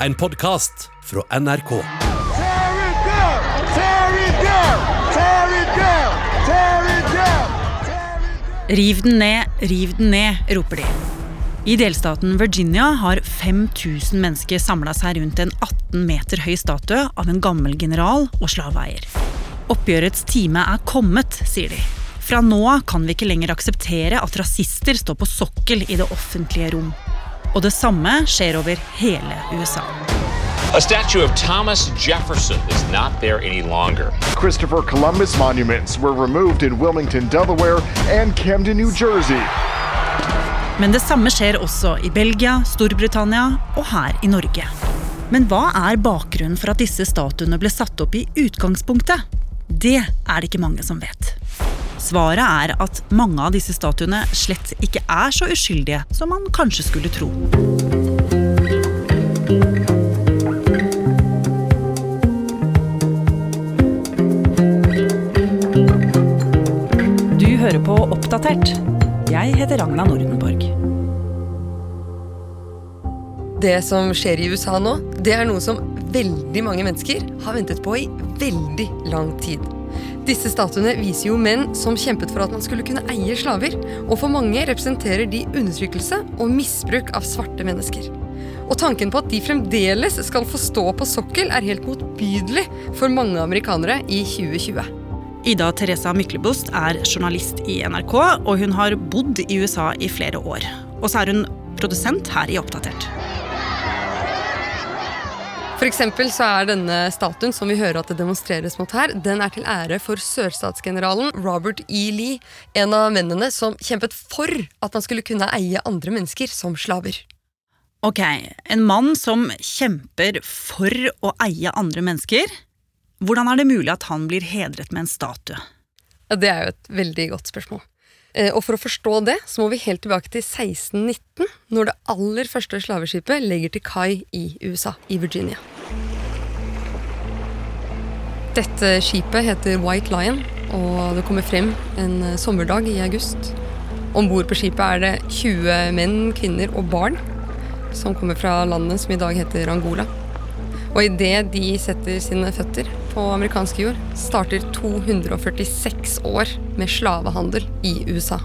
en podkast fra NRK. Tear it down! Tear it down! Tear it down! Tear it down! Riv den ned, riv den ned, roper de. I delstaten Virginia har 5000 mennesker samla seg rundt en 18 meter høy statue av en gammel general og slaveeier. Oppgjørets time er kommet, sier de. Fra nå av kan vi ikke lenger akseptere at rasister står på sokkel i det offentlige rom. Og det samme skjer over hele USA. A statue of Thomas Jefferson is not there any longer. Christopher Columbus monuments were removed in Wilmington, Delaware and Camden, New Jersey. Men det samme skjer også i Belgia, Storbritannia og her i Norge. Men hva er bakgrunnen for at disse statuene ble satt opp i utgangspunktet? Det er det ikke mange som vet. Svaret er at mange av disse statuene slett ikke er så uskyldige som man kanskje skulle tro. Du hører på Oppdatert. Jeg heter Ragna Nordenborg. Det som skjer i USA nå, det er noe som veldig mange mennesker har ventet på i veldig lang tid. Disse statuene viser jo menn som kjempet for at man skulle kunne eie slaver. Og for mange representerer de undertrykkelse og misbruk av svarte mennesker. Og tanken på at de fremdeles skal få stå på sokkel, er helt motbydelig for mange amerikanere i 2020. Ida Teresa Myklebost er journalist i NRK, og hun har bodd i USA i flere år. Og så er hun produsent her i Oppdatert. For eksempel så er denne statuen som vi hører at det demonstreres mot her, den er til ære for sørstatsgeneralen Robert E. Lee, en av mennene som kjempet for at man skulle kunne eie andre mennesker som slaver. Ok, en mann som kjemper for å eie andre mennesker. Hvordan er det mulig at han blir hedret med en statue? Ja, Det er jo et veldig godt spørsmål. Eh, Og for å forstå det, så må vi helt tilbake til 1619, når det aller første slaveskipet legger til kai i USA, i Virginia. Dette skipet heter White Lion, og det kommer frem en eh, sommerdag i august. Om bord på skipet er det 20 menn, kvinner og barn som kommer fra landet som i dag heter Angola. Og idet de setter sine føtter på amerikansk jord, starter 246 år med slavehandel i USA.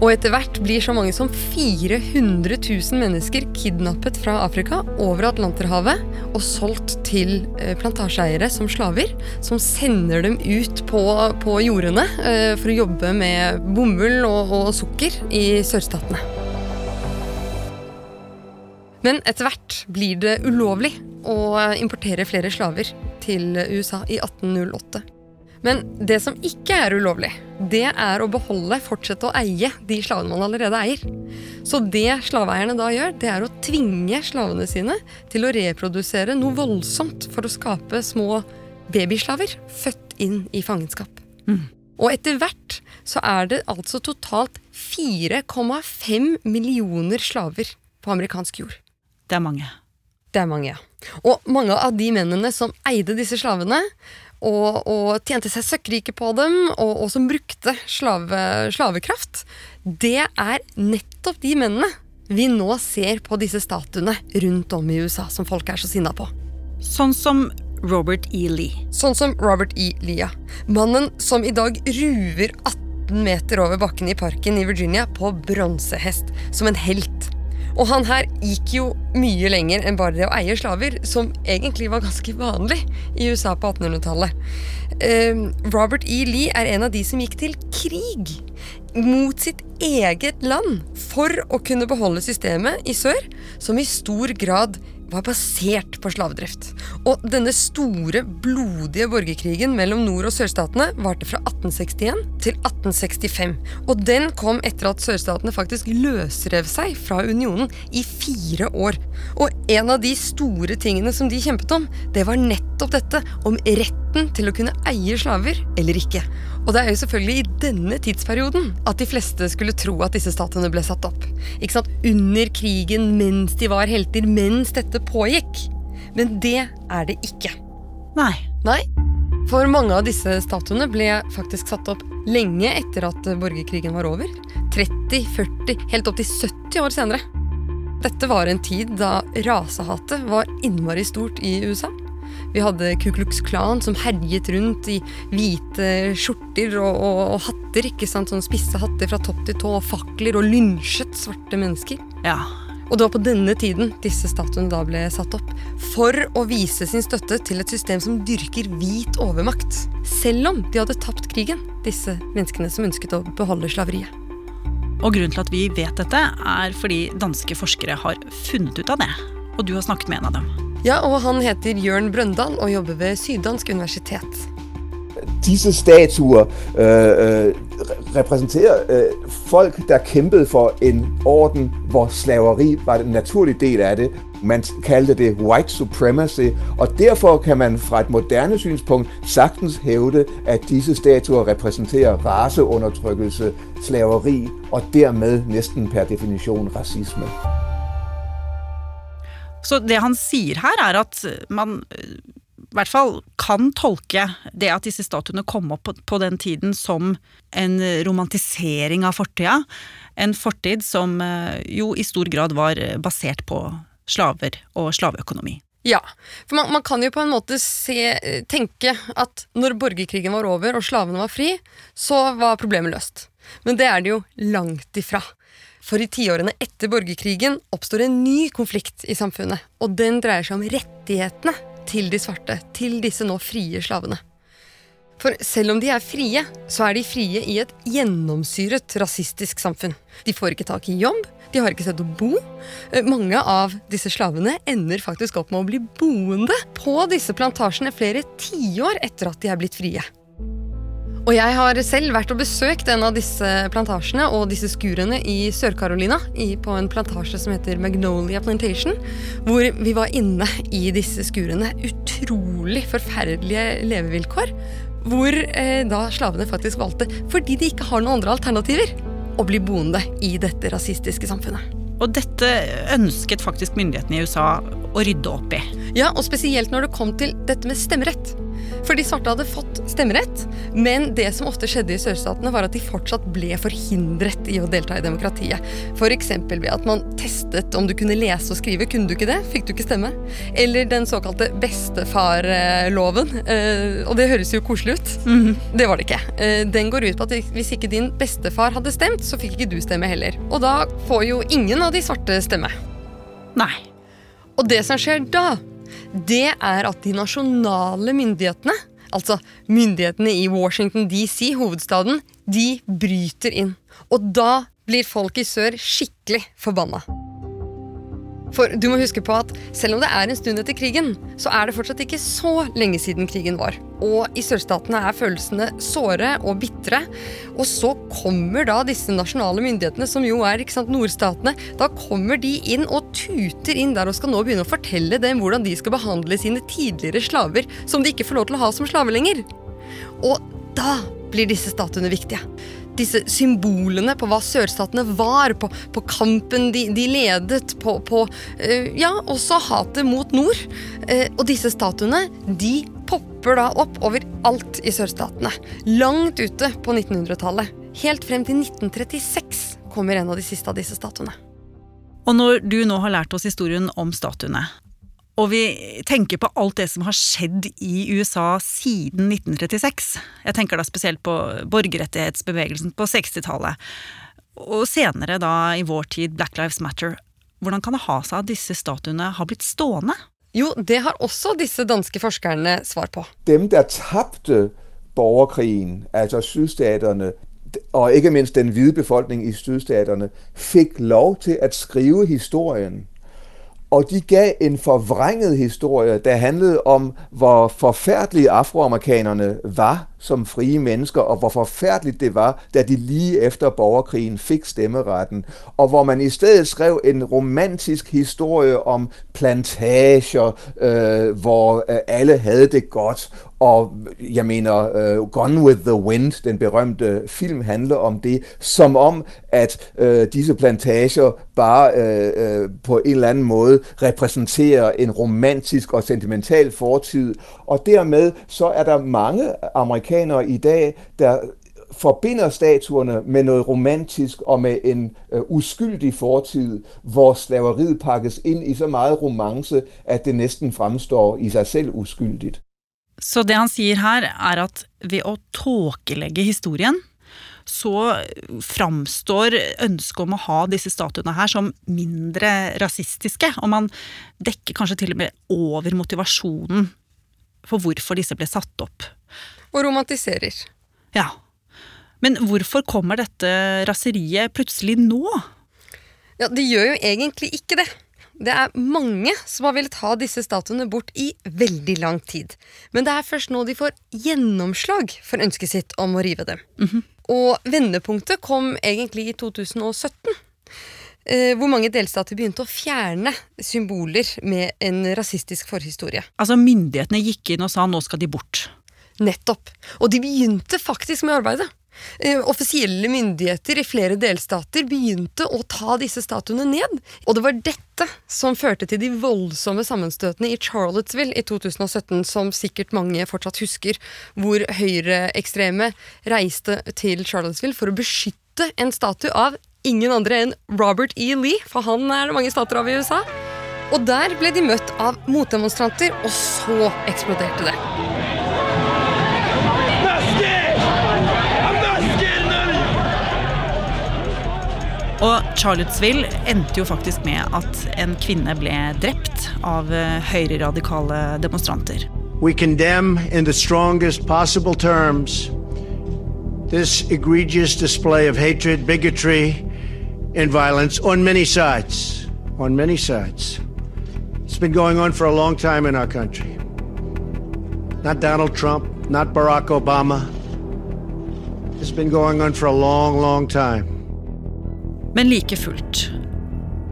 Og etter hvert blir så mange som 400 000 mennesker kidnappet fra Afrika over Atlanterhavet og solgt til eh, plantasjeeiere som slaver, som sender dem ut på, på jordene eh, for å jobbe med bomull og, og sukker i sørstatene. Men etter hvert blir det ulovlig å importere flere slaver til USA i 1808. Men det som ikke er ulovlig, det er å beholde, fortsette å eie de slavene man allerede eier. Så det slaveeierne da gjør, det er å tvinge slavene sine til å reprodusere noe voldsomt for å skape små babyslaver født inn i fangenskap. Og etter hvert så er det altså totalt 4,5 millioner slaver på amerikansk jord. Det er mange. Det er mange, ja. Og mange av de mennene som eide disse slavene, og, og tjente seg søkkrike på dem, og, og som brukte slave, slavekraft, det er nettopp de mennene vi nå ser på disse statuene rundt om i USA, som folk er så sinna på. Sånn som Robert E. Lee. Sånn som Robert E. Lee, ja. Mannen som i dag ruver 18 meter over bakken i parken i Virginia på bronsehest, som en helt. Og han her gikk jo mye lenger enn bare det å eie slaver, som egentlig var ganske vanlig i USA på 1800-tallet. Eh, Robert E. Lee er en av de som gikk til krig mot sitt eget land for å kunne beholde systemet i sør, som i stor grad var basert på slavedrift. Og denne store, blodige borgerkrigen mellom nord- og sørstatene varte fra 1861 til 1865. Og den kom etter at sørstatene faktisk løsrev seg fra unionen i fire år. Og en av de store tingene som de kjempet om, det var nettopp dette, om retten til å kunne eie slaver eller ikke. Og det er jo selvfølgelig i denne tidsperioden at de fleste skulle tro at disse statene ble satt opp. Ikke sant? Under krigen, mens de var helter, mens dette pågikk. Men det er det ikke. Nei. Nei. For mange av disse statuene ble faktisk satt opp lenge etter at borgerkrigen var over. 30, 40, helt opp til 70 år senere. Dette var en tid da rasehatet var innmari stort i USA. Vi hadde Ku Klux Klan som herjet rundt i hvite skjorter og, og, og hatter. ikke sant? Sånn spisse hatter fra topp til tå, og fakler, og lynsjet svarte mennesker. Ja, Og det var på denne tiden disse statuene da ble satt opp. For å vise sin støtte til et system som dyrker hvit overmakt. Selv om de hadde tapt krigen, disse menneskene som ønsket å beholde slaveriet. Og grunnen til at vi vet dette, er fordi danske forskere har funnet ut av det. Og du har snakket med en av dem. Ja, og han heter Jørn Brøndal og jobber ved Syddansk universitet. Disse statuer øh, representerer øh, folk, der kjempet for en orden, hvor slaveri var en naturlig del av det. Man kalte det white supremacy, og derfor kan man fra et moderne synspunkt sagtens hevde at disse statuer representerer raseundertrykkelse, slaveri og dermed nesten per definisjon racisme. Så det han sier her, er at man i hvert fall kan tolke det at disse statuene kom opp på, på den tiden som en romantisering av fortida. En fortid som eh, jo i stor grad var basert på slaver og slaveøkonomi. Ja, for man, man kan jo på en måte se, tenke at når borgerkrigen var over og slavene var fri, så var problemet løst. Men det er det jo langt ifra. For i tiårene etter borgerkrigen oppstår en ny konflikt i samfunnet. Og den dreier seg om rettighetene til de svarte, til disse nå frie slavene. For selv om de er frie, så er de frie i et gjennomsyret rasistisk samfunn. De får ikke tak i jobb, de har ikke sted å bo. Eh, Mange av disse slavene ender faktisk opp med å bli boende på disse plantasjene flere tiår etter at de er blitt frie. Og jeg har selv vært og besøkt en av disse plantasjene og disse skurene i Sør-Carolina, på en plantasje som heter Magnolia Plantation, hvor vi var inne i disse skurene. Utrolig forferdelige levevilkår. Hvor eh, da slavene faktisk valgte, fordi de ikke har noen andre alternativer, å bli boende i dette rasistiske samfunnet. Og dette ønsket faktisk myndighetene i USA å rydde opp i. Ja, og spesielt når det kom til dette med stemmerett. For de svarte hadde fått stemmerett, men det som ofte skjedde i sørstatene, var at de fortsatt ble forhindret i å delta i demokratiet. F.eks. ved at man testet om du kunne lese og skrive. Kunne du ikke det, fikk du ikke stemme. Eller den såkalte bestefarloven. Eh, Og det høres jo koselig ut. Det var det ikke. Eh, Den går ut på at hvis ikke din bestefar hadde stemt, så fikk ikke du stemme heller. Og da får jo ingen av de svarte stemme. Nei. Og det som skjer da, det er at de nasjonale myndighetene, altså myndighetene i Washington DC, hovedstaden, de bryter inn. Og da blir folk i sør skikkelig forbanna. For du må huske på at selv om det er en stund etter krigen, så er det fortsatt ikke så lenge siden krigen var. Og i sørstatene er følelsene såre og bitre. Og så kommer da disse nasjonale myndighetene, som jo er sant, nordstatene, da kommer de inn og tuter inn der og skal nå begynne å fortelle dem hvordan de skal behandle sine tidligere slaver, som de ikke får lov til å ha som slaver lenger. Og da blir disse statuene viktige. Disse symbolene på hva sørstatene var, på, på kampen de, de ledet, på, på uh, ja, også hatet mot nord. Uh, og disse statuene de popper da opp overalt i sørstatene. Langt ute på 1900-tallet. Helt frem til 1936 kommer en av de siste av disse statuene. Og når du nå har lært oss historien om statuene, og vi tenker på alt det som har skjedd i USA siden 1936 Jeg tenker da spesielt på borgerrettighetsbevegelsen på 60-tallet, og senere da i vår tid Black Lives Matter. Hvordan kan det ha seg at disse statuene har blitt stående? Jo, det har også disse danske forskerne svar på. dem, der tapte borgerkrigen, altså sydstaterne, og ikke minst den hvide befolkningen i sydstaterne, fikk lov til å skrive historien. Og de gav en forvrænget historie, der handlede om, hvor forfærdelige afroamerikanerne var som frie mennesker, og hvor forfærdeligt det var, da de lige efter borgerkrigen fik stemmeretten. Og hvor man i stedet skrev en romantisk historie om plantager, øh, hvor øh, alle havde det godt. Og jeg mener, uh, Gone with the Wind, den berømte film, handler om det, som om, at uh, disse plantager bare uh, øh, på en eller anden måde repræsenterer en romantisk og sentimental fortid. Og dermed så er der mange amerikanere i dag, der forbinder statuerne med noget romantisk og med en uh, uskyldig fortid, hvor slaveriet pakkes inn i så meget romance, at det nesten fremstår i seg selv uskyldigt. Så det han sier her, er at ved å tåkelegge historien, så framstår ønsket om å ha disse statuene her som mindre rasistiske. Og man dekker kanskje til og med over motivasjonen for hvorfor disse ble satt opp. Og romantiserer. Ja. Men hvorfor kommer dette raseriet plutselig nå? Ja, Det gjør jo egentlig ikke det. Det er mange som har villet ha disse statuene bort i veldig lang tid. Men det er først nå de får gjennomslag for ønsket sitt om å rive dem. Mm -hmm. Og vendepunktet kom egentlig i 2017. Eh, hvor mange delstater begynte å fjerne symboler med en rasistisk forhistorie. Altså Myndighetene gikk inn og sa nå skal de bort. Nettopp. Og de begynte faktisk med arbeidet. Eh, offisielle myndigheter i flere delstater begynte å ta disse statuene ned. Og det var dette som førte til de voldsomme sammenstøtene i Charlottesville i 2017, som sikkert mange fortsatt husker, hvor høyreekstreme reiste til Charlottesville for å beskytte en statue av ingen andre enn Robert E. Lee, for han er det mange stater av i USA. Og der ble de møtt av motdemonstranter, og så eksploderte det. Og Charlottesville endte jo faktisk med at en kvinne ble drept av eh, høyreradikale demonstranter. We condemn in the strongest possible terms this egregious display of hatred, bigotry, and violence on many sides. On many sides. It's been going on for a long time in our country. Not Donald Trump, not Barack Obama. It's been going on for a long, long time. Men like fullt.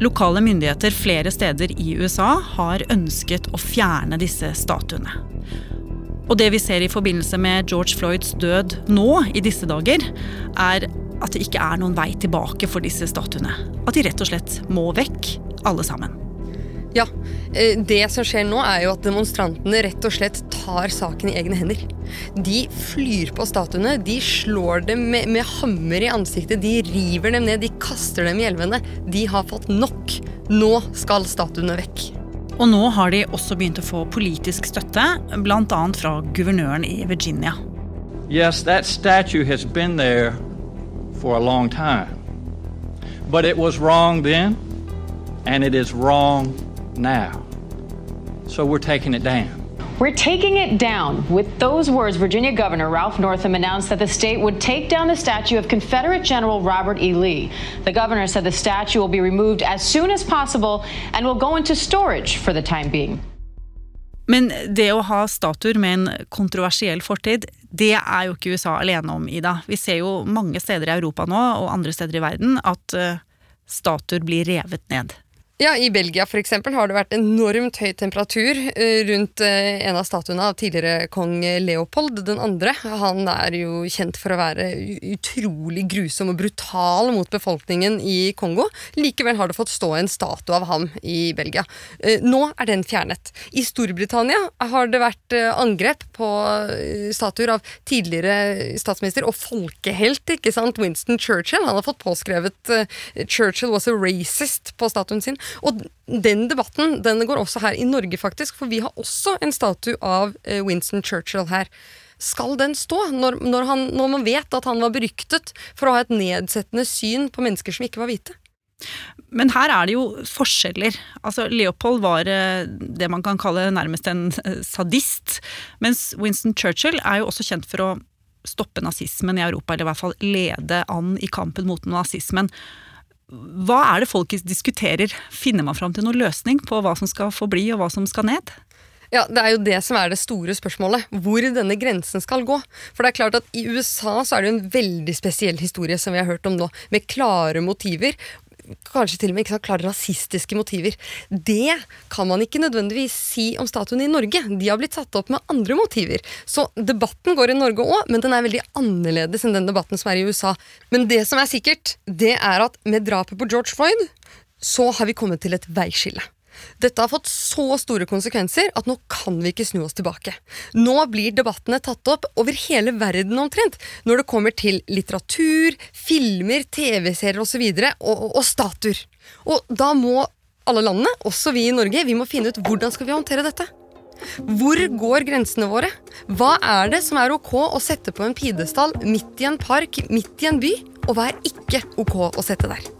Lokale myndigheter flere steder i USA har ønsket å fjerne disse statuene. Og det vi ser i forbindelse med George Floyds død nå, i disse dager, er at det ikke er noen vei tilbake for disse statuene. At de rett og slett må vekk, alle sammen. Ja, eh, Det som skjer nå, er jo at demonstrantene rett og slett tar saken i egne hender. De flyr på statuene, de slår dem med, med hammer i ansiktet, de river dem ned, de kaster dem i elvene. De har fått nok. Nå skal statuene vekk. Og nå har de også begynt å få politisk støtte, bl.a. fra guvernøren i Virginia. Yes, that statue has been there for a long time. But it was wrong then, and it is wrong now. So we're taking it down. We're taking it down. With those words, Virginia Governor Ralph Northam announced that the state would take down the statue of Confederate General Robert E. Lee. The governor said the statue will be removed as soon as possible and will go into storage for the time being. Men det å ha statuer med en kontroversiell fortid, det er jo ikke USA alene om, Ida. Vi ser jo mange steder i Europa nå, og andre steder i verden, at uh, statuer blir revet ned. Ja, I Belgia for eksempel, har det vært enormt høy temperatur eh, rundt eh, en av statuene av tidligere kong Leopold den andre. Han er jo kjent for å være utrolig grusom og brutal mot befolkningen i Kongo. Likevel har det fått stå en statue av ham i Belgia. Eh, nå er den fjernet. I Storbritannia har det vært angrep på statuer av tidligere statsminister og folkehelt, ikke sant, Winston Churchill. Han har fått påskrevet 'Churchill was a racist' på statuen sin. Og den debatten den går også her i Norge, faktisk, for vi har også en statue av eh, Winston Churchill her. Skal den stå, når, når, han, når man vet at han var beryktet for å ha et nedsettende syn på mennesker som ikke var hvite? Men her er det jo forskjeller. Altså, Leopold var eh, det man kan kalle nærmest en eh, sadist. Mens Winston Churchill er jo også kjent for å stoppe nazismen i Europa, eller i hvert fall lede an i kampen mot nazismen. Hva er det folk diskuterer? Finner man fram til noen løsning på hva som skal få bli, og hva som skal ned? Ja, Det er jo det som er det store spørsmålet. Hvor denne grensen skal gå. For det er klart at I USA så er det en veldig spesiell historie som vi har hørt om nå, med klare motiver kanskje til og med ikke så klare rasistiske motiver. Det kan man ikke nødvendigvis si om statuen i Norge. De har blitt satt opp med andre motiver. Så debatten går i Norge òg, men den er veldig annerledes enn den debatten som er i USA. Men det som er sikkert, det er at med drapet på George Floyd, så har vi kommet til et veiskille. Dette har fått så store konsekvenser at nå kan vi ikke snu oss tilbake. Nå blir debattene tatt opp over hele verden omtrent, når det kommer til litteratur, filmer, TV-serier osv. Og, og, og statuer. Og da må alle landene, også vi i Norge, vi må finne ut hvordan skal vi håndtere dette. Hvor går grensene våre? Hva er det som er ok å sette på en pidestall midt i en park, midt i en by? Og hva er ikke ok å sette der?